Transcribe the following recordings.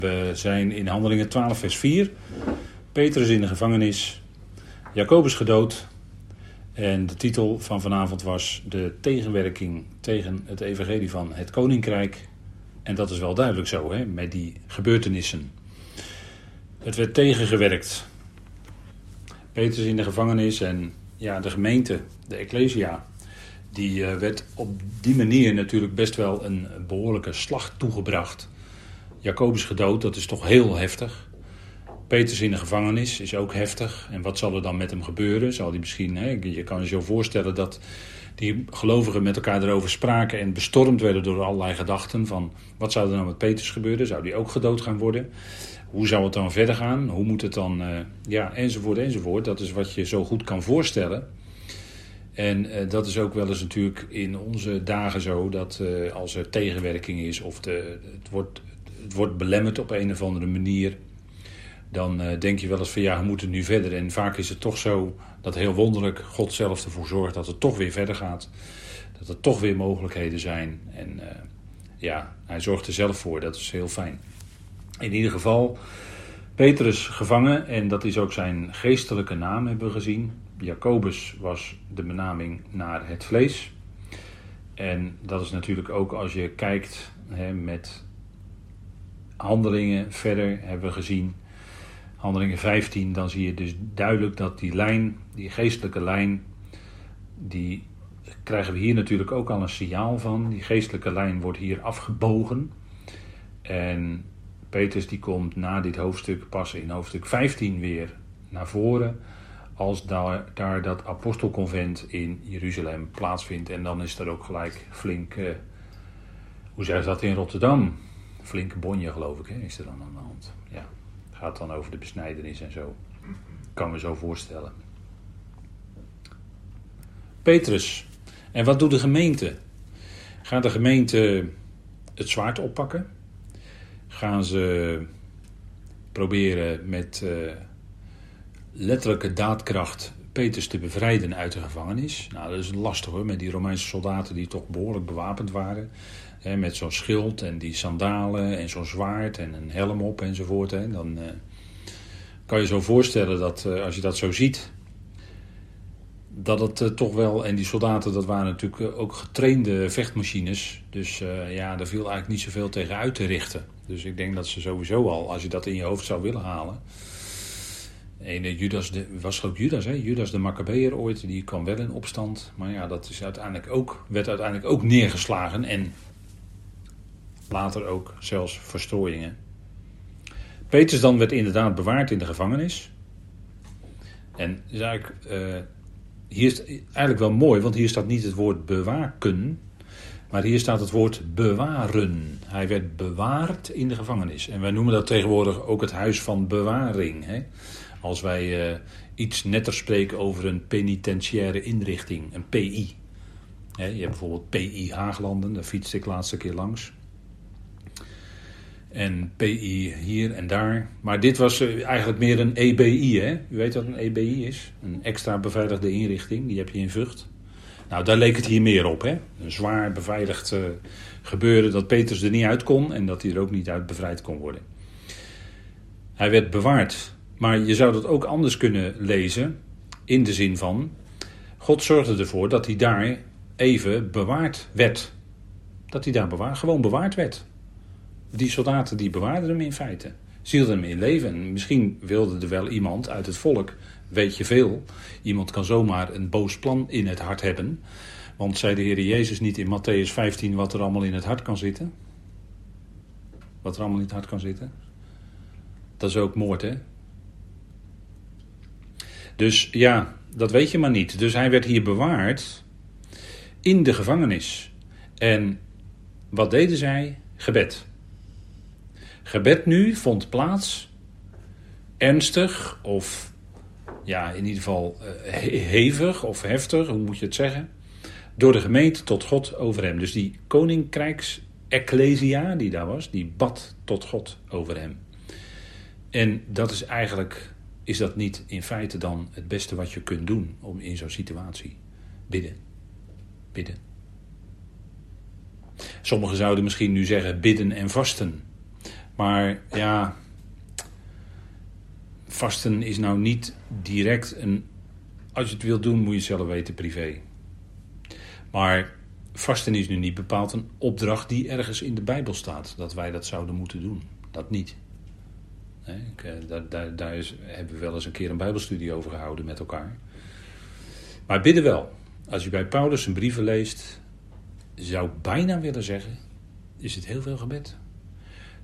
We zijn in Handelingen 12, vers 4. Petrus in de gevangenis. Jacobus gedood. En de titel van vanavond was De tegenwerking tegen het Evangelie van het Koninkrijk. En dat is wel duidelijk zo, hè, met die gebeurtenissen. Het werd tegengewerkt. Petrus in de gevangenis en ja, de gemeente, de Ecclesia, die eh, werd op die manier natuurlijk best wel een behoorlijke slag toegebracht. Jacobus gedood, dat is toch heel heftig. Petrus in de gevangenis is ook heftig. En wat zal er dan met hem gebeuren? Zal hij misschien, hè, je kan je zo voorstellen dat die gelovigen met elkaar erover spraken en bestormd werden door allerlei gedachten van wat zou er nou met Petrus gebeuren? Zou die ook gedood gaan worden? Hoe zou het dan verder gaan? Hoe moet het dan, uh, ja, enzovoort, enzovoort. Dat is wat je zo goed kan voorstellen. En uh, dat is ook wel eens natuurlijk in onze dagen zo, dat uh, als er tegenwerking is of de, het wordt het wordt belemmerd op een of andere manier, dan uh, denk je wel eens van ja, we moeten nu verder. En vaak is het toch zo dat heel wonderlijk God zelf ervoor zorgt dat het toch weer verder gaat. Dat er toch weer mogelijkheden zijn. En uh, ja, hij zorgt er zelf voor, dat is heel fijn. In ieder geval, Petrus gevangen en dat is ook zijn geestelijke naam, hebben we gezien. Jacobus was de benaming naar het vlees. En dat is natuurlijk ook als je kijkt hè, met handelingen verder hebben we gezien. Handelingen 15, dan zie je dus duidelijk dat die lijn, die geestelijke lijn, die krijgen we hier natuurlijk ook al een signaal van. Die geestelijke lijn wordt hier afgebogen. En Petrus die komt na dit hoofdstuk pas in hoofdstuk 15 weer naar voren. Als daar, dat apostelconvent in Jeruzalem plaatsvindt. En dan is er ook gelijk flink, uh, hoe zeg je dat in Rotterdam? Flinke bonje, geloof ik, hè, is er dan aan de hand. Ja, gaat dan over de besnijdenis en zo. Kan me zo voorstellen. Petrus. En wat doet de gemeente? Gaat de gemeente het zwaard oppakken? Gaan ze proberen met uh, letterlijke daadkracht Petrus te bevrijden uit de gevangenis? Nou, dat is lastig hoor, met die Romeinse soldaten die toch behoorlijk bewapend waren met zo'n schild en die sandalen en zo'n zwaard en een helm op enzovoort. Hè, dan uh, kan je zo voorstellen dat uh, als je dat zo ziet, dat het uh, toch wel. En die soldaten, dat waren natuurlijk ook getrainde vechtmachines. Dus ja, daar viel eigenlijk niet zoveel tegen uit te richten. Dus ik denk dat ze sowieso al, als je dat in je hoofd zou willen halen. En Judas de, was ook Judas, hè? Judas de Maccabeer ooit, die kwam wel in opstand. Maar ja, dat is uiteindelijk ook, werd uiteindelijk ook neergeslagen. En later ook zelfs verstrooiingen. Petrus dan werd inderdaad bewaard in de gevangenis. En is eigenlijk, uh, hier is eigenlijk wel mooi, want hier staat niet het woord bewaken, maar hier staat het woord bewaren. Hij werd bewaard in de gevangenis. En wij noemen dat tegenwoordig ook het huis van bewaring. Hè? Als wij uh, iets netter spreken over een penitentiaire inrichting, een PI. je hebt bijvoorbeeld PI Haaglanden, daar fietste ik laatste keer langs en PI hier en daar. Maar dit was eh, eigenlijk meer een EBI. Hè? U weet wat een EBI is? Een extra beveiligde inrichting. Die heb je in Vught. Nou, daar leek het hier meer op. Hè? Een zwaar beveiligd uh, gebeuren dat Petrus er niet uit kon en dat hij er ook niet uit bevrijd kon worden. Hij werd bewaard. Maar je zou dat ook anders kunnen lezen. In de zin van: God zorgde ervoor dat hij daar even bewaard werd. Dat hij daar bewaard, gewoon bewaard werd die soldaten die bewaarden hem in feite. Ze hielden hem in leven. En misschien wilde er wel iemand uit het volk, weet je veel. Iemand kan zomaar een boos plan in het hart hebben. Want zei de Heer Jezus niet in Matthäus 15 wat er allemaal in het hart kan zitten? Wat er allemaal in het hart kan zitten? Dat is ook moord, hè? Dus ja, dat weet je maar niet. Dus hij werd hier bewaard in de gevangenis. En wat deden zij? Gebed. Gebed nu vond plaats, ernstig of ja, in ieder geval uh, hevig of heftig, hoe moet je het zeggen, door de gemeente tot God over hem. Dus die koninkrijks ecclesia die daar was, die bad tot God over hem. En dat is eigenlijk, is dat niet in feite dan het beste wat je kunt doen om in zo'n situatie bidden. Bidden. Sommigen zouden misschien nu zeggen bidden en vasten. Maar ja, vasten is nou niet direct een. Als je het wilt doen, moet je het zelf weten privé. Maar vasten is nu niet bepaald een opdracht die ergens in de Bijbel staat. Dat wij dat zouden moeten doen. Dat niet. Ik, eh, daar daar, daar is, hebben we wel eens een keer een Bijbelstudie over gehouden met elkaar. Maar bidden wel. Als je bij Paulus zijn brieven leest, zou ik bijna willen zeggen, is het heel veel gebed.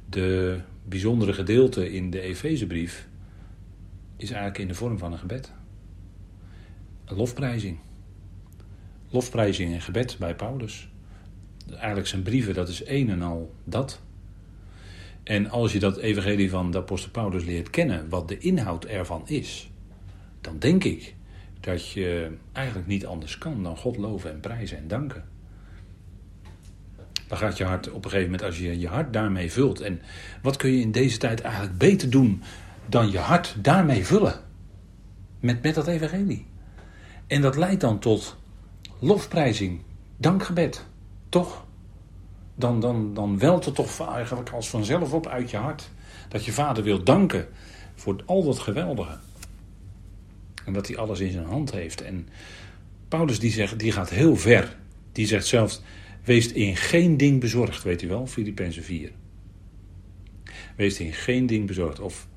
De bijzondere gedeelte in de Efezebrief is eigenlijk in de vorm van een gebed. Een lofprijzing. Lofprijzing en gebed bij Paulus. Eigenlijk zijn brieven, dat is een en al dat. En als je dat evangelie van de apostel Paulus leert kennen, wat de inhoud ervan is, dan denk ik dat je eigenlijk niet anders kan dan God loven en prijzen en danken. Dan gaat je hart op een gegeven moment, als je je hart daarmee vult. En wat kun je in deze tijd eigenlijk beter doen dan je hart daarmee vullen? Met, met dat evangelie. En dat leidt dan tot lofprijzing, dankgebed. Toch? Dan, dan, dan welt het toch eigenlijk als vanzelf op uit je hart. Dat je vader wil danken voor al dat geweldige. En dat hij alles in zijn hand heeft. En Paulus die, zegt, die gaat heel ver. Die zegt zelfs, wees in geen ding bezorgd, weet u wel, Filippenzen 4. Wees in geen ding bezorgd. Of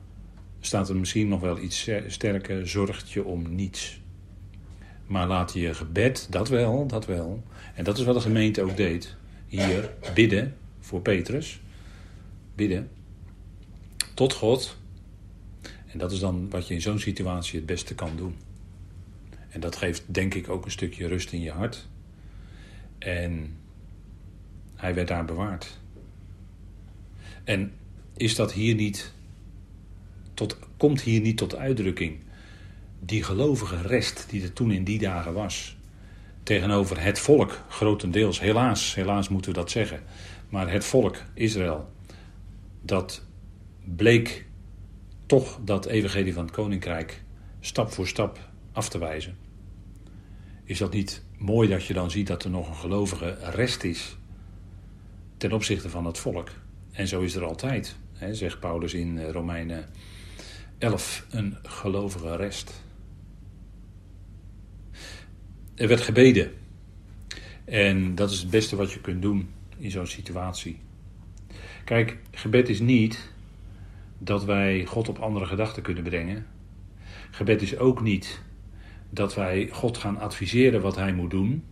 staat er misschien nog wel iets sterker, zorgt je om niets. Maar laat je gebed, dat wel, dat wel. En dat is wat de gemeente ook deed. Hier bidden voor Petrus. Bidden tot God en dat is dan wat je in zo'n situatie het beste kan doen. En dat geeft denk ik ook een stukje rust in je hart. En hij werd daar bewaard. En is dat hier niet tot, komt hier niet tot uitdrukking die gelovige rest die er toen in die dagen was tegenover het volk grotendeels helaas helaas moeten we dat zeggen maar het volk Israël dat bleek toch dat evangelie van het koninkrijk stap voor stap af te wijzen. Is dat niet mooi dat je dan ziet dat er nog een gelovige rest is ten opzichte van het volk? En zo is er altijd, hè, zegt Paulus in eh, Romeinen 11, een gelovige rest. Er werd gebeden. En dat is het beste wat je kunt doen in zo'n situatie. Kijk, gebed is niet dat wij God op andere gedachten kunnen brengen. Gebed is ook niet dat wij God gaan adviseren wat hij moet doen.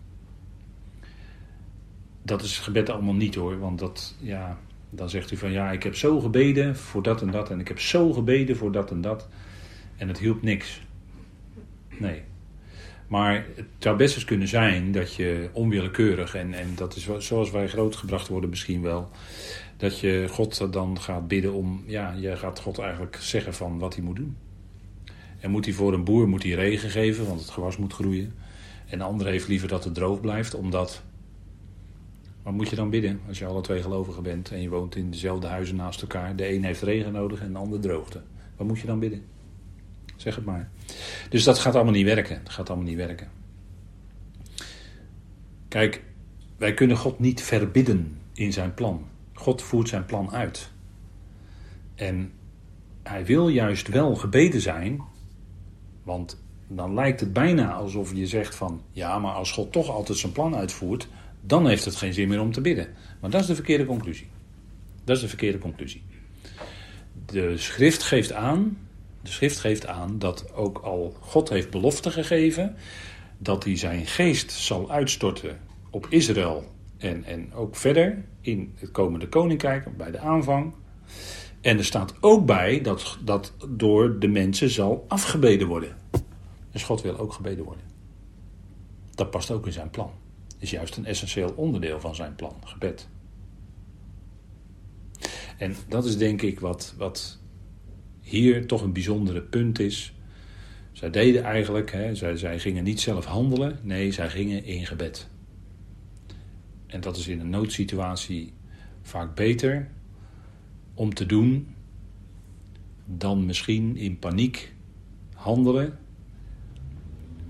Dat is gebed allemaal niet hoor, want dat, ja, dan zegt u van ja, ik heb zo gebeden voor dat en dat en ik heb zo gebeden voor dat en dat en het hielp niks. Nee. Maar het zou best eens kunnen zijn dat je onwillekeurig, en, en dat is zoals wij grootgebracht worden misschien wel, dat je God dan gaat bidden om, ja, je gaat God eigenlijk zeggen van wat hij moet doen. En moet hij voor een boer moet hij regen geven, want het gewas moet groeien. En de ander heeft liever dat het droog blijft, omdat. Wat moet je dan bidden als je alle twee gelovigen bent en je woont in dezelfde huizen naast elkaar? De een heeft regen nodig en de ander droogte. Wat moet je dan bidden? Zeg het maar. Dus dat gaat allemaal niet werken. Dat gaat allemaal niet werken. Kijk, wij kunnen God niet verbidden in zijn plan. God voert zijn plan uit. En hij wil juist wel gebeden zijn, want dan lijkt het bijna alsof je zegt van ja, maar als God toch altijd zijn plan uitvoert, dan heeft het geen zin meer om te bidden. Maar dat is de verkeerde conclusie. Dat is de verkeerde conclusie. De schrift geeft aan, de schrift geeft aan dat ook al God heeft belofte gegeven dat hij zijn geest zal uitstorten op Israël en, en ook verder in het komende koninkrijk, bij de aanvang. En er staat ook bij dat dat door de mensen zal afgebeden worden. Dus God wil ook gebeden worden. Dat past ook in zijn plan. Is juist een essentieel onderdeel van zijn plan, gebed. En dat is denk ik wat, wat hier toch een bijzondere punt is. Zij deden eigenlijk, hè, zij, zij gingen niet zelf handelen, nee, zij gingen in gebed. En dat is in een noodsituatie vaak beter om te doen dan misschien in paniek handelen,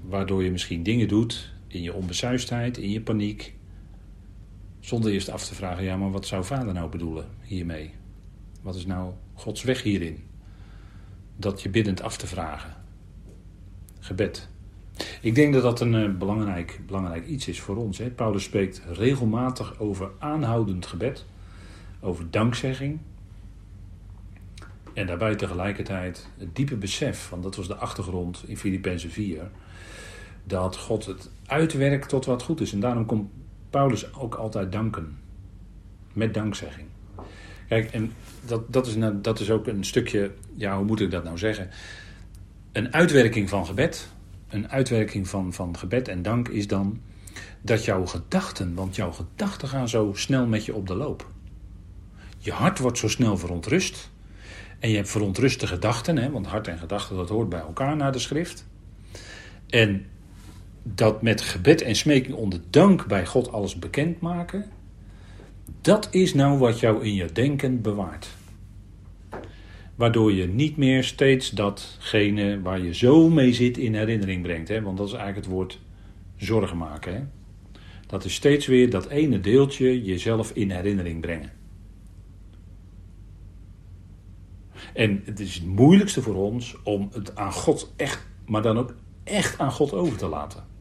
waardoor je misschien dingen doet in je onbesuisdheid, in je paniek, zonder eerst af te vragen, ja, maar wat zou vader nou bedoelen hiermee? Wat is nou Gods weg hierin? Dat je biddend af te vragen. Gebed. Ik denk dat dat een uh, belangrijk, belangrijk iets is voor ons. Hè. Paulus spreekt regelmatig over aanhoudend gebed, over dankzegging. En daarbij tegelijkertijd het diepe besef, want dat was de achtergrond in Filippenzen 4, dat God het uitwerkt tot wat goed is. En daarom komt Paulus ook altijd danken. Met dankzegging. Kijk, en dat, dat, is, nou, dat is ook een stukje, ja, hoe moet ik dat nou zeggen? Een uitwerking van gebed, een uitwerking van, van gebed en dank is dan dat jouw gedachten, want jouw gedachten gaan zo snel met je op de loop. Je hart wordt zo snel verontrust. En je hebt verontruste gedachten, hè, want hart en gedachten dat hoort bij elkaar naar de schrift. En dat met gebed en smeking onder dank bij God alles bekendmaken, dat is nou wat jou in je denken bewaart. Waardoor je niet meer steeds datgene waar je zo mee zit in herinnering brengt. Hè? Want dat is eigenlijk het woord zorgen maken. Hè? Dat is steeds weer dat ene deeltje jezelf in herinnering brengen. En het is het moeilijkste voor ons om het aan God echt, maar dan ook echt aan God over te laten.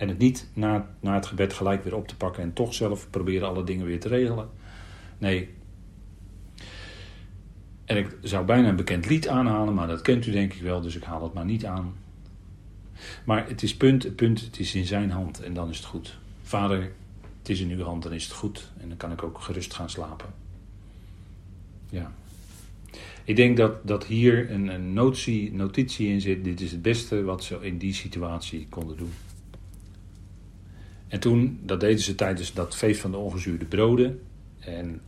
En het niet na, na het gebed gelijk weer op te pakken en toch zelf proberen alle dingen weer te regelen. Nee. En ik zou bijna een bekend lied aanhalen, maar dat kent u denk ik wel, dus ik haal het maar niet aan. Maar het is punt, punt, het is in zijn hand en dan is het goed. Vader, het is in uw hand, dan is het goed. En dan kan ik ook gerust gaan slapen. Ja. Ik denk dat, dat hier een, een notitie in zit. Dit is het beste wat ze in die situatie konden doen. En toen, dat deden ze tijdens dat feest van de ongezuurde broden. En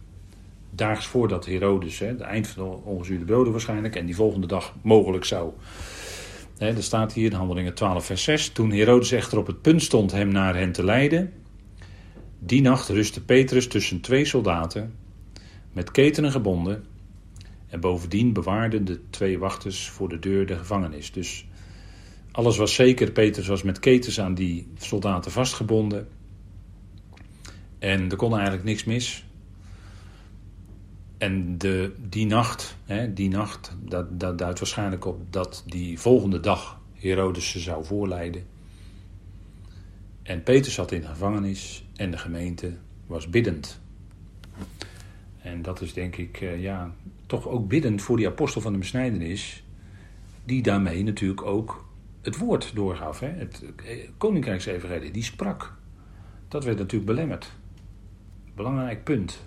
daags voordat Herodes, hè, het eind van de ongezuurde broden waarschijnlijk, en die volgende dag mogelijk zou. Hè, staat hier in Handelingen 12, vers 6. Toen Herodes echter op het punt stond hem naar hen te leiden. Die nacht rustte Petrus tussen twee soldaten, met ketenen gebonden. En bovendien bewaarden de twee wachters voor de deur de gevangenis. Dus alles was zeker. Petrus was met ketens aan die soldaten vastgebonden. En er kon eigenlijk niks mis. En de, die nacht, hè, die nacht, dat, dat duidt waarschijnlijk op dat die volgende dag Herodes ze zou voorleiden. En Petrus zat in de gevangenis en de gemeente was biddend. En dat is denk ik, eh, ja, toch ook biddend voor die apostel van de besnijdenis, die daarmee natuurlijk ook het woord doorgaf. Hè? Het koninkrijksevangelie, die sprak. Dat werd natuurlijk belemmerd. Belangrijk punt.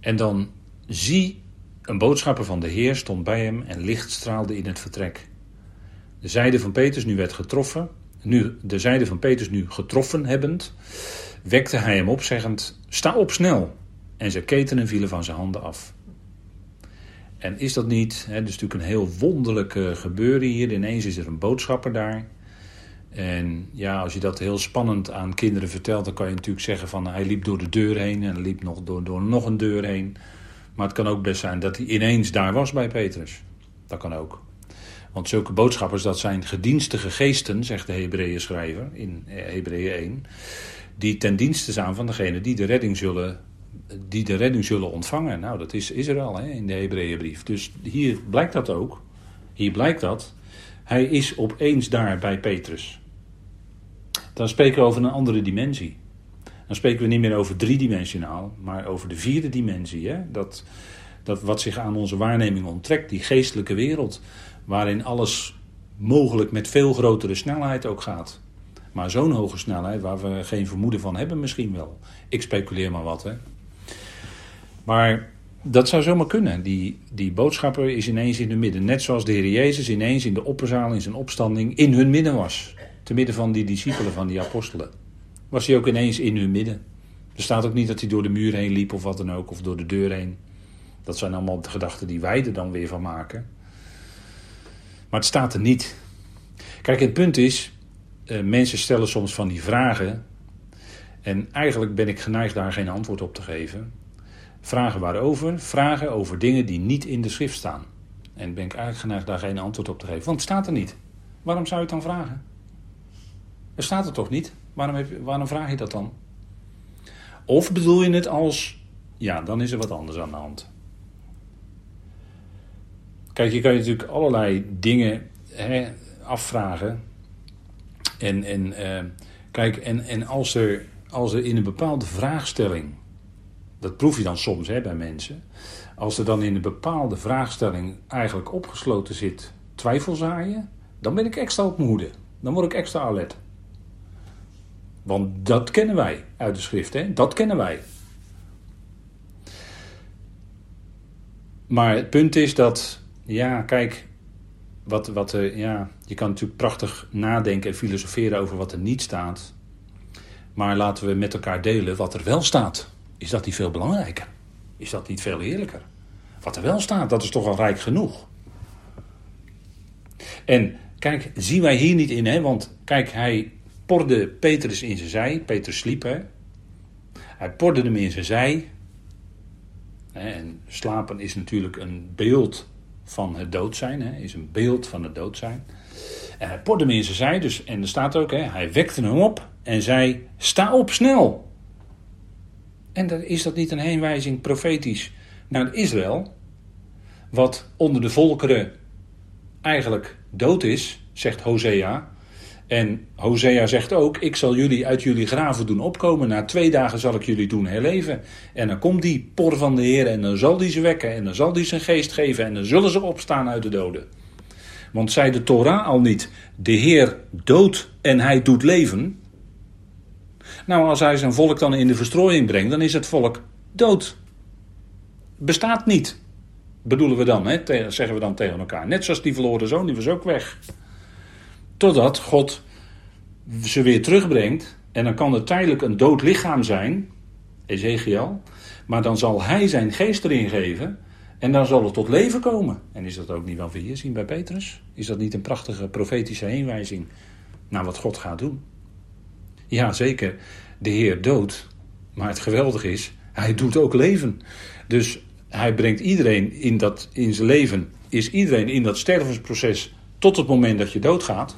En dan zie, een boodschapper van de Heer stond bij hem en licht straalde in het vertrek. De zijde van Petrus nu werd getroffen, nu de zijde van Petrus nu getroffen hebbend, wekte hij hem op, zeggend: Sta op snel! En zijn ketenen vielen van zijn handen af. En is dat niet, hè, is natuurlijk een heel wonderlijk gebeuren hier. Ineens is er een boodschapper daar. En ja, als je dat heel spannend aan kinderen vertelt, dan kan je natuurlijk zeggen van hij liep door de deur heen en liep nog door, door nog een deur heen. Maar het kan ook best zijn dat hij ineens daar was bij Petrus. Dat kan ook. Want zulke boodschappers, dat zijn gedienstige geesten, zegt de Hebreeën schrijver in Hebreeën 1, die ten dienste zijn van degene die de redding zullen die de redding zullen ontvangen. Nou, dat is Israël hè, in de Hebreeënbrief. Dus hier blijkt dat ook. Hier blijkt dat. Hij is opeens daar bij Petrus. Dan spreken we over een andere dimensie. Dan spreken we niet meer over driedimensionaal, maar over de vierde dimensie. Hè? Dat, dat wat zich aan onze waarneming onttrekt, die geestelijke wereld, waarin alles mogelijk met veel grotere snelheid ook gaat. Maar zo'n hoge snelheid waar we geen vermoeden van hebben misschien wel. Ik speculeer maar wat, hè. Maar dat zou zomaar kunnen. Die, die boodschapper is ineens in hun midden. Net zoals de Heer Jezus ineens in de opperzaal in zijn opstanding in hun midden was. Te midden van die discipelen, van die apostelen. Was hij ook ineens in hun midden. Er staat ook niet dat hij door de muur heen liep of wat dan ook. Of door de deur heen. Dat zijn allemaal de gedachten die wij er dan weer van maken. Maar het staat er niet. Kijk, het punt is, uh, mensen stellen soms van die vragen. En eigenlijk ben ik geneigd daar geen antwoord op te geven. Vragen waarover? Vragen over dingen die niet in de schrift staan. En ben ik eigenlijk geneigd daar geen antwoord op te geven. Want het staat er niet. Waarom zou je het dan vragen? Er staat er toch niet? Waarom, heb je, waarom vraag je dat dan? Of bedoel je het als ja, dan is er wat anders aan de hand. Kijk, je kan je natuurlijk allerlei dingen hè, afvragen. En, en, uh, kijk, en, en als, er, als er in een bepaalde vraagstelling, dat proef je dan soms hè, bij mensen, als er dan in een bepaalde vraagstelling eigenlijk opgesloten zit twijfelzaaien, dan ben ik extra op. Dan word ik extra alert. Want dat kennen wij uit de schrift, hè? dat kennen wij. Maar het punt is dat, ja, kijk, wat, wat ja, je kan natuurlijk prachtig nadenken en filosoferen over wat er niet staat. Maar laten we met elkaar delen wat er wel staat. Is dat niet veel belangrijker? Is dat niet veel eerlijker? Wat er wel staat, dat is toch al rijk genoeg. En kijk, zien wij hier niet in, hè? want kijk, hij porde Petrus in zijn zij. Petrus sliep, hè? Hij porde hem in zijn zij. En slapen is natuurlijk een beeld van het dood zijn, hè? is een beeld van het dood zijn. En hij porde hem in zijn zij, dus, en er staat ook, hè, hij wekte hem op en zei: Sta op, snel! En is dat niet een heenwijzing profetisch naar Israël, wat onder de volkeren eigenlijk dood is, zegt Hosea. En Hosea zegt ook: Ik zal jullie uit jullie graven doen opkomen. Na twee dagen zal ik jullie doen herleven. En dan komt die por van de Heer en dan zal die ze wekken. En dan zal die zijn geest geven. En dan zullen ze opstaan uit de doden. Want zei de Torah al niet: De Heer doodt en hij doet leven. Nou, als hij zijn volk dan in de verstrooiing brengt, dan is het volk dood. Bestaat niet. Bedoelen we dan, hè? zeggen we dan tegen elkaar. Net zoals die verloren zoon, die was ook weg. Totdat God ze weer terugbrengt. En dan kan het tijdelijk een dood lichaam zijn, Ezekiel. Maar dan zal hij zijn geest erin geven. En dan zal het tot leven komen. En is dat ook niet wel weer hier zien bij Petrus? Is dat niet een prachtige profetische heenwijzing naar wat God gaat doen? Ja, zeker. De Heer doodt. Maar het geweldige is, hij doet ook leven. Dus hij brengt iedereen in, dat, in zijn leven, is iedereen in dat stervensproces tot het moment dat je doodgaat.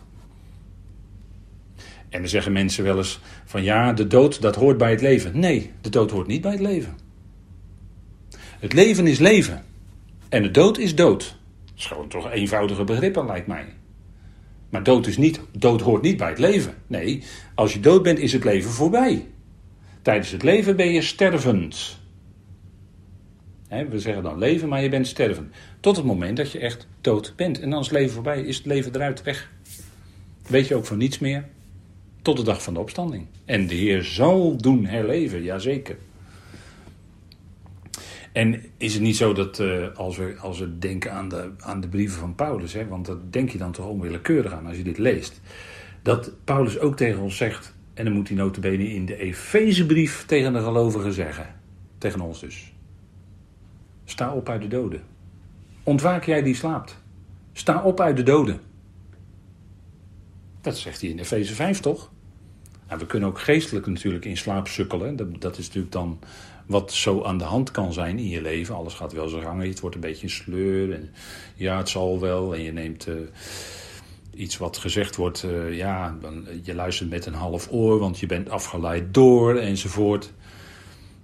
En dan zeggen mensen wel eens van ja, de dood dat hoort bij het leven. Nee, de dood hoort niet bij het leven. Het leven is leven. En de dood is dood. Dat is gewoon toch eenvoudige begrippen, lijkt mij. Maar dood, is niet, dood hoort niet bij het leven. Nee, als je dood bent, is het leven voorbij. Tijdens het leven ben je stervend. we zeggen dan leven, maar je bent sterven. Tot het moment dat je echt dood bent. En dan is het leven voorbij, is het leven eruit weg. Weet je ook van niets meer. Tot de dag van de opstanding. En de Heer zal doen herleven, jazeker. En is het niet zo dat uh, als, we, als we denken aan de, aan de brieven van Paulus, hè, want dat denk je dan toch onwillekeurig aan als je dit leest, dat Paulus ook tegen ons zegt, en dan moet hij notabene in de Efezebrief tegen de gelovigen zeggen, tegen ons dus. Sta op uit de doden. Ontwaak jij die slaapt. Sta op uit de doden. Dat zegt hij in Efeze 5 toch? Nou, we kunnen ook geestelijk natuurlijk in slaap sukkelen. Dat, dat, is natuurlijk dan wat zo aan de hand kan zijn in je leven. Alles gaat wel zo gangen, het wordt een beetje een sleur. En, ja, het zal wel. En je neemt uh, iets wat gezegd wordt, uh, ja, je luistert met een half oor, want je bent afgeleid door enzovoort.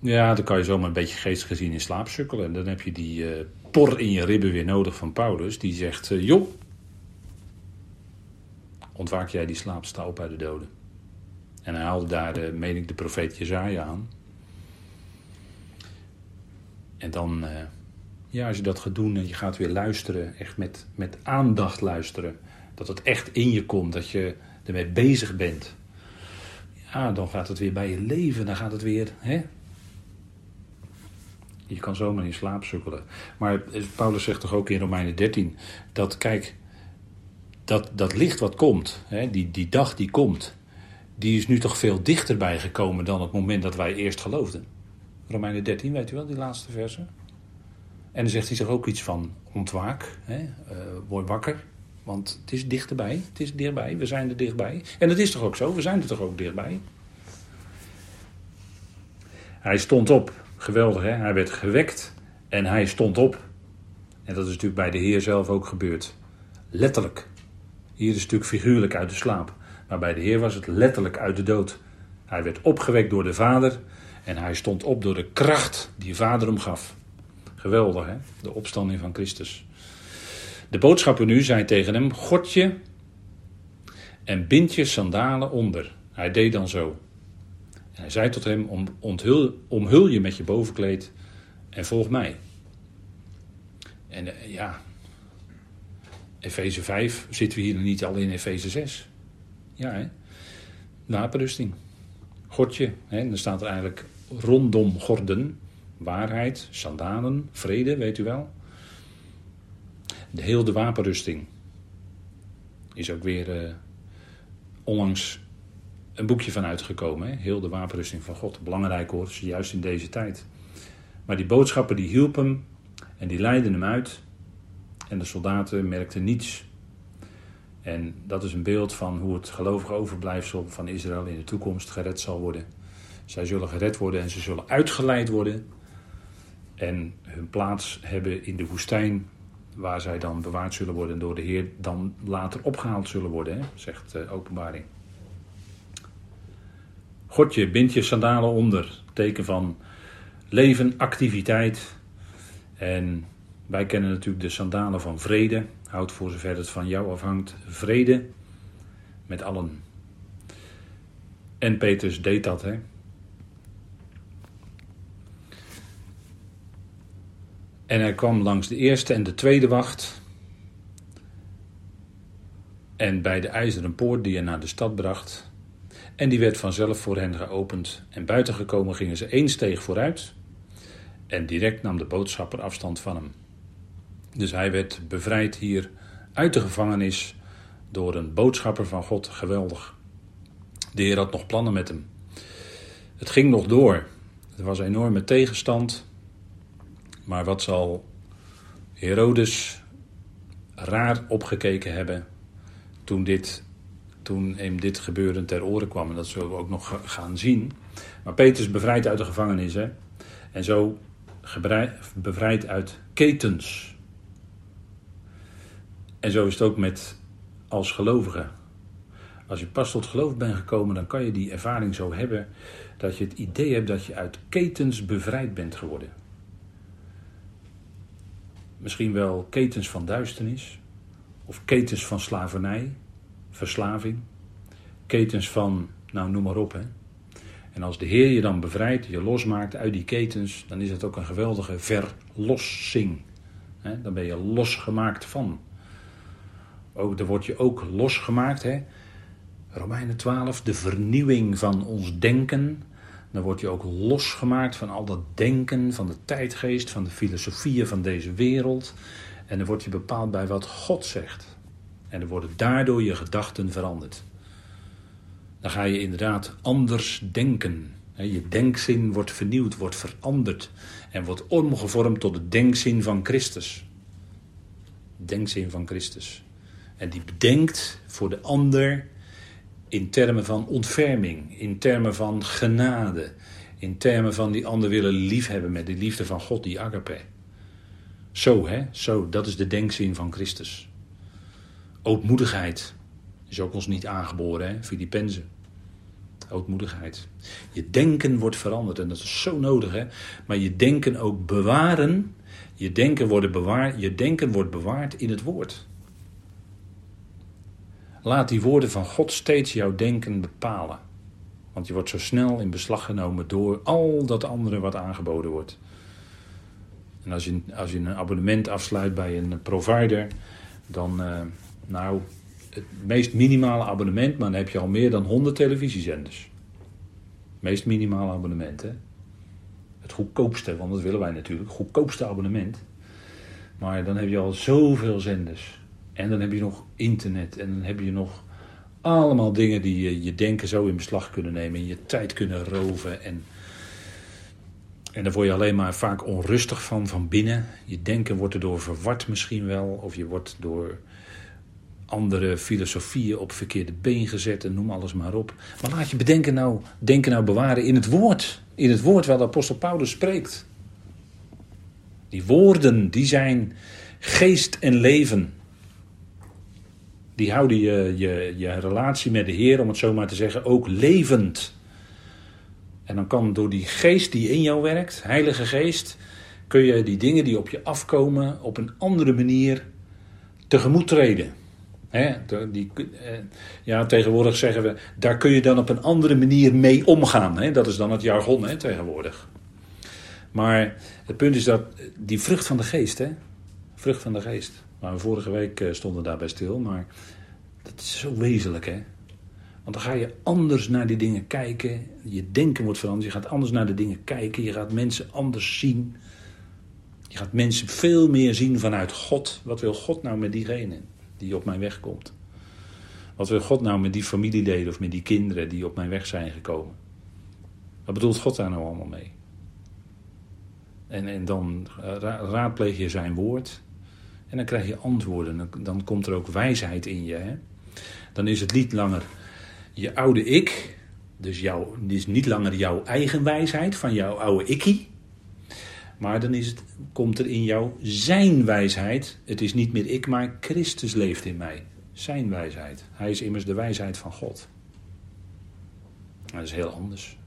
Ja, dan kan je zomaar een beetje geestelijk gezien in slaap sukkelen. En dan heb je die uh, por in je ribben weer nodig van Paulus. Die zegt, joh, ontwaak jij die slaap, sta uit de doden. En hij haalde daar, meen ik, de profeet Jezaja aan. En dan, uh, ja, als je dat gaat doen en je gaat weer luisteren, echt met, met aandacht luisteren, dat het echt in je komt, dat je ermee bezig bent. Ja, dan gaat het weer bij je leven, dan gaat het weer, hè? Je kan zomaar in slaap sukkelen. Maar Paulus zegt toch ook in Romeinen 13, dat kijk, dat, dat licht wat komt, hè, die, die dag die komt, die is nu toch veel dichterbij gekomen dan het moment dat wij eerst geloofden. Romeinen 13, weet u wel, die laatste verse. En dan zegt hij zich ook iets van ontwaak, hè, uh, word wakker, want het is dichterbij, het is dichtbij, we zijn er dichtbij. En dat is toch ook zo, we zijn er toch ook dichtbij. Hij stond op, geweldig hè, hij werd gewekt en hij stond op. En dat is natuurlijk bij de Heer zelf ook gebeurd. Letterlijk. Hier is het natuurlijk figuurlijk uit de slaap. Maar bij de Heer was het letterlijk uit de dood. Hij werd opgewekt door de Vader En hij stond op door de kracht die vader hem gaf. Geweldig, hè? De opstanding van Christus. De boodschapper nu zei tegen hem: God je en bind je sandalen onder. Hij deed dan zo. Hij zei tot hem: Omhul je met je bovenkleed en volg mij. En uh, ja, Efeze 5, zitten we hier niet al in Efeze 6? Ja, hè? Wapenrusting. Godje, hè? dan staat er eigenlijk rondom gorden, waarheid, sandalen, vrede, weet u wel. De heel de wapenrusting is ook weer uh, onlangs een boekje van uitgekomen. Heel de wapenrusting van God. Belangrijk hoor, juist in deze tijd. Maar die boodschappen die hielpen en die leidden hem uit. En de soldaten merkten niets. En dat is een beeld van hoe het gelovige overblijfsel van Israël in de toekomst gered zal worden. Zij zullen gered worden en ze zullen uitgeleid worden. En hun plaats hebben in de woestijn, waar zij dan bewaard zullen worden door de Heer, dan later opgehaald zullen worden, zegt de openbaring. Godje, bind je sandalen onder, teken van leven, activiteit. En wij kennen natuurlijk de sandalen van vrede. Houd voor zover het van jou afhangt vrede met allen. En Petrus deed dat, hè. En hij kwam langs de eerste en de tweede wacht. En bij de ijzeren poort die hij naar de stad bracht. En die werd vanzelf voor hen geopend. En buiten gekomen gingen ze één steeg vooruit. En direct nam de boodschapper afstand van hem. Dus hij werd bevrijd hier uit de gevangenis door een boodschapper van God. Geweldig. De Heer had nog plannen met hem. Het ging nog door. Er was enorme tegenstand. Maar wat zal Herodes raar opgekeken hebben toen, dit, toen hem dit gebeuren ter oren kwam. En dat zullen we ook nog gaan zien. Maar Petrus bevrijd uit de gevangenis. Hè? En zo bevrijd uit ketens. En zo is het ook met als gelovige. Als je pas tot geloof bent gekomen, dan kan je die ervaring zo hebben dat je het idee hebt dat je uit ketens bevrijd bent geworden. Misschien wel ketens van duisternis, of ketens van slavernij, verslaving, ketens van, nou noem maar op. Hè. En als de Heer je dan bevrijdt, je losmaakt uit die ketens, dan is het ook een geweldige verlossing. Dan ben je losgemaakt van. Ook, dan word je ook losgemaakt. Hè? Romeinen 12, de vernieuwing van ons denken. Dan word je ook losgemaakt van al dat denken, van de tijdgeest, van de filosofieën van deze wereld. En dan word je bepaald bij wat God zegt. En dan worden daardoor je gedachten veranderd. Dan ga je inderdaad anders denken. Je denkzin wordt vernieuwd, wordt veranderd en wordt omgevormd tot de denkzin van Christus. Denkzin van Christus. En die bedenkt voor de ander in termen van ontferming, in termen van genade, in termen van die ander willen liefhebben met de liefde van God, die agape. Zo, hè? Zo, dat is de denkzin van Christus. Ootmoedigheid is ook ons niet aangeboren, hè? Filippenzen. Ootmoedigheid. Je denken wordt veranderd en dat is zo nodig, hè? Maar je denken ook bewaren. Je denken, worden bewaard, je denken wordt bewaard in het woord. Laat die woorden van God steeds jouw denken bepalen. Want je wordt zo snel in beslag genomen door al dat andere wat aangeboden wordt. En als je, als je een abonnement afsluit bij een provider, dan, uh, nou, het meest minimale abonnement, maar dan heb je al meer dan 100 televisiezenders. Meest minimale abonnement, hè? Het goedkoopste, want dat willen wij natuurlijk, goedkoopste abonnement. Maar dan heb je al zoveel zenders. En dan heb je nog internet en dan heb je nog allemaal dingen die je, je denken zo in beslag kunnen nemen en je tijd kunnen roven. En, en daar word je alleen maar vaak onrustig van, van binnen. Je denken wordt erdoor verward misschien wel, of je wordt door andere filosofieën op verkeerde been gezet en noem alles maar op. Maar laat je bedenken nou, denken nou bewaren in het woord. In het woord waar de apostel Paulus spreekt. Die woorden, die zijn geest en leven die houden je, je, je relatie met de Heer, om het zo maar te zeggen, ook levend. En dan kan door die geest die in jou werkt, Heilige Geest, kun je die dingen die op je afkomen op een andere manier tegemoet treden. Die, eh, ja, tegenwoordig zeggen we, daar kun je dan op een andere manier mee omgaan. Dat is dan het jargon hè, tegenwoordig. Maar het punt is dat die vrucht van de geest, hè? vrucht van de geest. Maar vorige week eh, stonden daarbij stil, maar dat is zo wezenlijk hè. Want dan ga je anders naar die dingen kijken. Je denken wordt veranderd. Je gaat anders naar de dingen kijken. Je gaat mensen anders zien. Je gaat mensen veel meer zien vanuit God. Wat wil God nou met diegene die op mijn weg komt? Wat wil God nou met die familieleden of met die kinderen die op mijn weg zijn gekomen? Wat bedoelt God daar nou allemaal mee? En, en dan raadpleeg je zijn woord. En dan krijg je antwoorden. Dan, komt er ook wijsheid in je. Hè? Dan is het niet langer je oude ik. Dus jouw, is niet langer jouw eigen wijsheid van jouw oude ikkie. Maar dan is het, komt er in jou zijn wijsheid. Het is niet meer ik, maar Christus leeft in mij. Zijn wijsheid. Hij is immers de wijsheid van God. Dat is heel anders.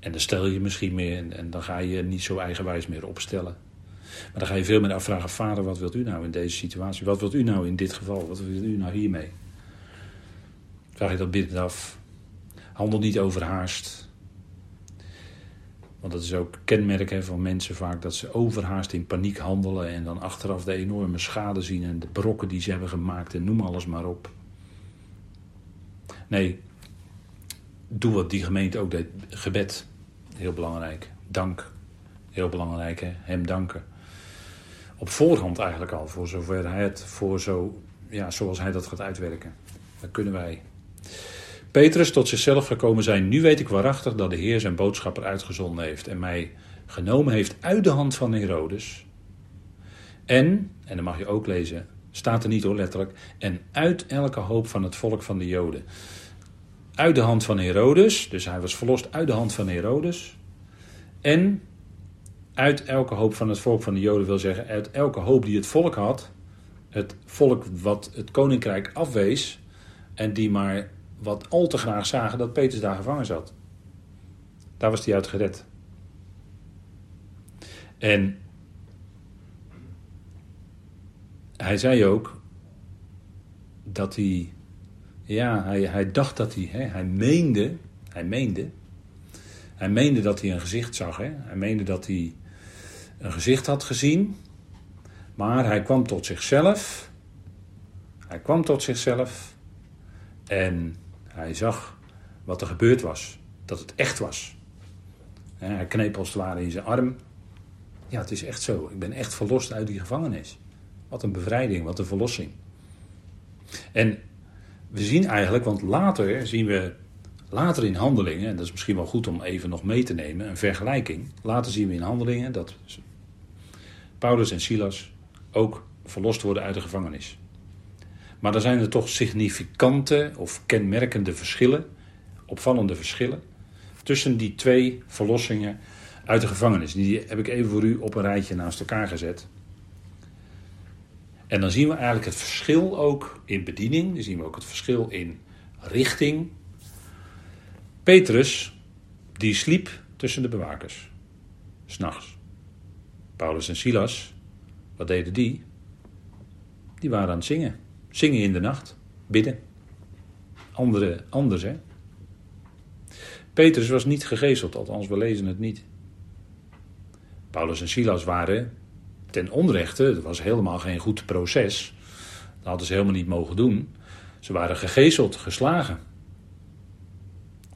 En dan stel je misschien meer en, en dan ga je niet zo eigenwijs meer opstellen. Maar dan ga je veel meer afvragen: Vader, wat wilt u nou in deze situatie? Wat wilt u nou in dit geval? Wat wilt u nou hiermee? Vraag je dat binnen af. Handel niet overhaast. Want dat is ook kenmerk van mensen vaak dat ze overhaast in paniek handelen en dan achteraf de enorme schade zien en de brokken die ze hebben gemaakt en noem alles maar op. Nee, doe wat die gemeente ook deed. Gebed, heel belangrijk. Dank, heel belangrijk. Hè? Hem danken. Op voorhand eigenlijk al, voor zover hij het, voor zo, ja, zoals hij dat gaat uitwerken. Dan kunnen wij. Petrus tot zichzelf gekomen zijn. Nu weet ik waarachtig dat de Heer zijn boodschapper uitgezonden heeft en mij genomen heeft uit de hand van Herodes. En, en dan mag je ook lezen, staat er niet hoor letterlijk, en uit elke hoop van het volk van de Joden uit de hand van Herodes, dus hij was verlost uit de hand van Herodes. En uit elke hoop van het volk van de Joden wil zeggen, uit elke hoop die het volk had, het volk wat het koninkrijk afwees en die maar wat al te graag zagen dat Petrus daar gevangen zat. Daar was hij uit gered. En hij zei ook dat hij ja, hij, hij dacht dat hij, hè, hij meende, hij meende, hij meende dat hij een gezicht zag. Hè? Hij meende dat hij een gezicht had gezien, maar hij kwam tot zichzelf. Hij kwam tot zichzelf en hij zag wat er gebeurd was, dat het echt was. Hij kneep als het ware in zijn arm. Ja, het is echt zo. Ik ben echt verlost uit die gevangenis. Wat een bevrijding, wat een verlossing. En we zien eigenlijk, want later zien we, later in handelingen, en dat is misschien wel goed om even nog mee te nemen, een vergelijking. Later zien we in handelingen dat Paulus en Silas ook verlost worden uit de gevangenis. Maar dan zijn er toch significante of kenmerkende verschillen, opvallende verschillen, tussen die twee verlossingen uit de gevangenis. Die heb ik even voor u op een rijtje naast elkaar gezet. En dan zien we eigenlijk het verschil ook in bediening. Dan zien we ook het verschil in richting. Petrus, die sliep tussen de bewakers. S'nachts. Paulus en Silas, wat deden die? Die waren aan het zingen. Zingen in de nacht. Bidden. Andere, anders hè. Petrus was niet gegezeld, althans we lezen het niet. Paulus en Silas waren ten onrechte, het was helemaal geen goed proces. Dat hadden ze helemaal niet mogen doen. Ze waren gegezeld, geslagen.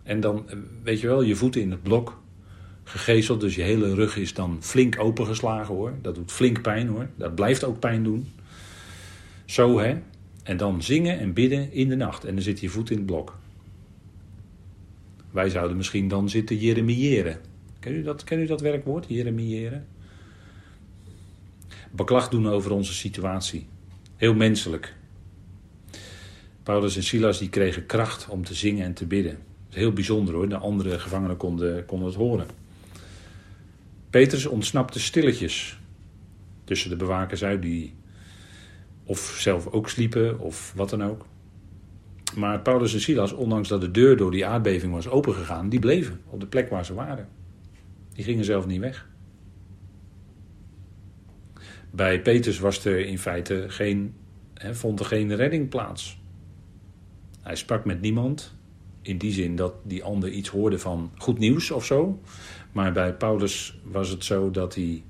En dan, weet je wel, je voeten in het blok, gegezeld, dus je hele rug is dan flink opengeslagen hoor. Dat doet flink pijn hoor, dat blijft ook pijn doen. Zo hè. En dan zingen en bidden in de nacht en dan zit je voet in het blok. Wij zouden misschien dan zitten jeremiëren. Ken u dat, ken u dat werkwoord, jeremiëren? beklag doen over onze situatie. Heel menselijk. Paulus en Silas die kregen kracht om te zingen en te bidden. Heel bijzonder hoor, de andere gevangenen konden, konden het horen. Petrus ontsnapte stilletjes tussen de bewakers uit die of zelf ook sliepen of wat dan ook. Maar Paulus en Silas, ondanks dat de deur door die aardbeving was opengegaan, die bleven op de plek waar ze waren. Die gingen zelf niet weg. Bij Petrus was er in feite geen, vond er geen redding plaats. Hij sprak met niemand. In die zin dat die ander iets hoorde van goed nieuws of zo. Maar bij Paulus was het zo dat hij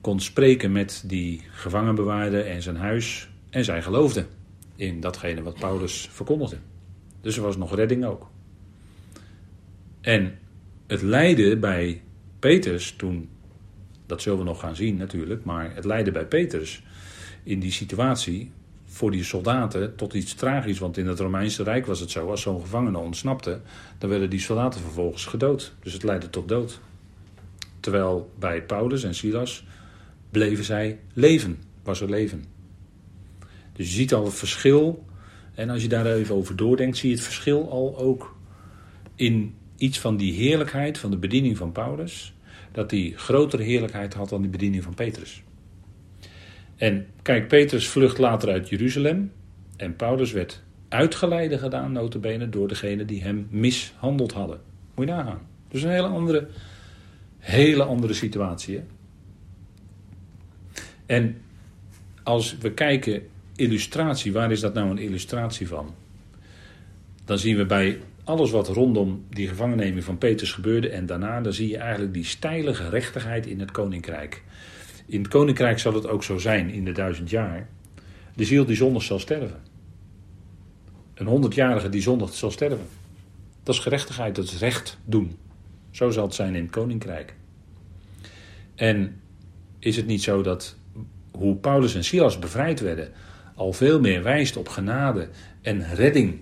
kon spreken met die gevangenbewaarder en zijn huis. En zij geloofden in datgene wat Paulus verkondigde. Dus er was nog redding ook. En het lijden bij Petrus toen, dat zullen we nog gaan zien natuurlijk, maar het lijden bij Petrus in die situatie voor die soldaten tot iets tragisch. Want in het Romeinse Rijk was het zo, als zo'n gevangene ontsnapte, dan werden die soldaten vervolgens gedood. Dus het leidde tot dood. Terwijl bij Paulus en Silas bleven zij leven, was er leven. Dus je ziet al het verschil. En als je daar even over doordenkt, zie je het verschil al ook in iets van die heerlijkheid van de bediening van Paulus. Dat die grotere heerlijkheid had dan die bediening van Petrus. En kijk, Petrus vlucht later uit Jeruzalem. En Paulus werd uitgeleide gedaan, notabene, door degene die hem mishandeld hadden. Moet je nagaan. Dus een hele andere, hele andere situatie. Hè? En als we kijken, illustratie, waar is dat nou een illustratie van? Dan zien we bij alles wat rondom die gevangenneming van Petrus gebeurde en daarna, dan zie je eigenlijk die steile gerechtigheid in het koninkrijk. In het koninkrijk zal het ook zo zijn in de duizend jaar. De ziel die zondig zal sterven. Een honderdjarige die zondig zal sterven. Dat is gerechtigheid, dat is recht doen. Zo zal het zijn in het koninkrijk. En is het niet zo dat hoe Paulus en Silas bevrijd werden, al veel meer wijst op genade en redding.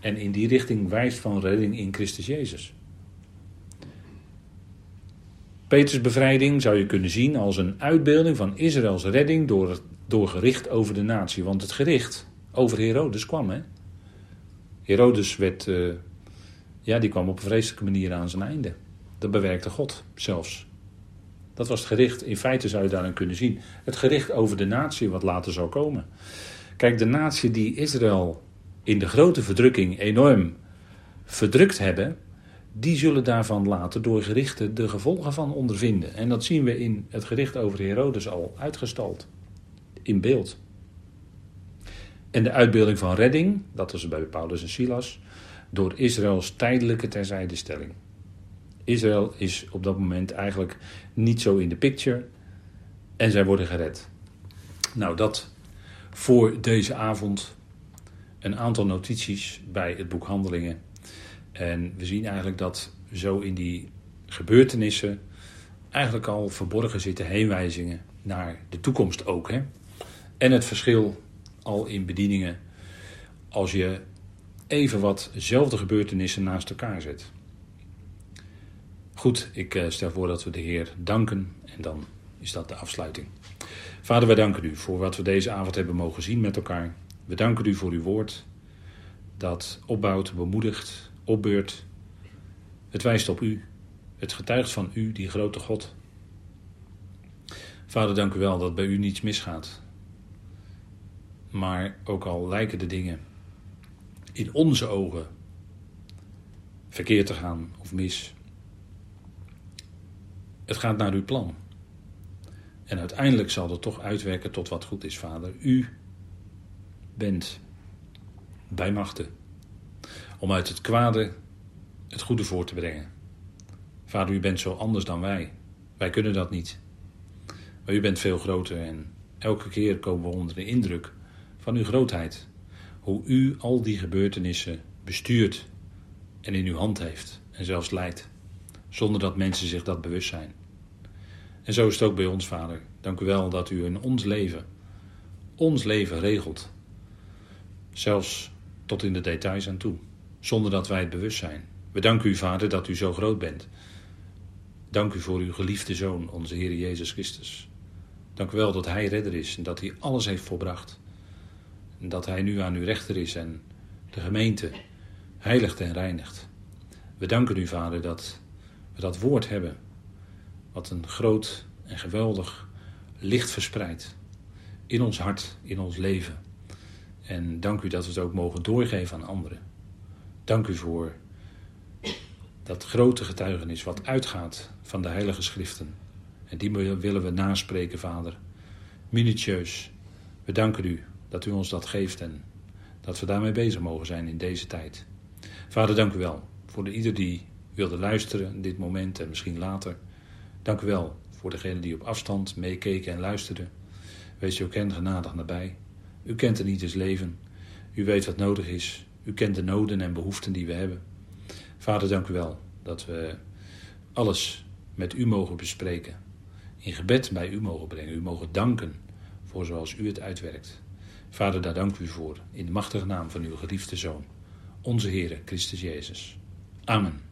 En in die richting wijst van redding in Christus Jezus. Peters bevrijding zou je kunnen zien als een uitbeelding van Israëls redding door, door gericht over de natie. Want het gericht over Herodes kwam. Hè? Herodes werd, uh, ja, die kwam op een vreselijke manier aan zijn einde. Dat bewerkte God zelfs. Dat was het gericht, in feite zou je daarin kunnen zien. Het gericht over de natie wat later zou komen. Kijk, de natie die Israël in de grote verdrukking enorm verdrukt hebben, die zullen daarvan later door gerichten de gevolgen van ondervinden. En dat zien we in het gericht over Herodes al uitgestald. In beeld. En de uitbeelding van redding, dat was bij Paulus en Silas, door Israëls tijdelijke terzijdestelling. Israël is op dat moment eigenlijk niet zo in de picture en zij worden gered. Nou, dat voor deze avond een aantal notities bij het boek Handelingen en we zien eigenlijk dat zo in die gebeurtenissen eigenlijk al verborgen zitten heenwijzingen naar de toekomst ook. Hè? En het verschil al in bedieningen als je even watzelfde gebeurtenissen naast elkaar zet. Goed, ik eh, stel voor dat we de Heer danken en dan is dat de afsluiting. Vader, wij danken u voor wat we deze avond hebben mogen zien met elkaar. We danken u voor uw woord dat opbouwt, bemoedigt, opbeurt. Het wijst op u. Het getuigt van u, die grote God. Vader, dank u wel dat bij u niets misgaat. Maar ook al lijken de dingen in onze ogen verkeerd te gaan of mis. Het gaat naar uw plan. En uiteindelijk zal het toch uitwerken tot wat goed is, Vader. U bent bij machten om uit het kwade het goede voor te brengen. Vader, u bent zo anders dan wij. Wij kunnen dat niet. Maar u bent veel groter en elke keer komen we onder de indruk van uw grootheid. Hoe u al die gebeurtenissen bestuurt en in uw hand heeft en zelfs leidt, zonder dat mensen zich dat bewust zijn. En zo is het ook bij ons, Vader. Dank u wel dat u in ons leven, ons leven regelt. Zelfs tot in de details aan toe zonder dat wij het bewust zijn. We danken u, Vader, dat u zo groot bent. Dank u voor uw geliefde Zoon, onze Heer Jezus Christus. Dank u wel dat Hij redder is en dat Hij alles heeft volbracht. En dat Hij nu aan uw rechter is en de gemeente heiligt en reinigt. We danken u, Vader, dat we dat woord hebben, wat een groot en geweldig licht verspreidt in ons hart, in ons leven. En dank u dat we het ook mogen doorgeven aan anderen. Dank u voor dat grote getuigenis wat uitgaat van de Heilige Schriften. En die willen we naspreken, Vader. Minutieus. We danken u dat u ons dat geeft en dat we daarmee bezig mogen zijn in deze tijd. Vader, dank u wel voor de, ieder die wilde luisteren in dit moment en misschien later. Dank u wel voor degenen die op afstand meekeken en luisterden. Wees u ook hen genadig nabij. U kent een ieders leven. U weet wat nodig is. U kent de noden en behoeften die we hebben. Vader, dank u wel dat we alles met u mogen bespreken. In gebed bij u mogen brengen. U mogen danken voor zoals u het uitwerkt. Vader, daar dank u voor. In de machtige naam van uw geliefde Zoon, onze Heer Christus Jezus. Amen.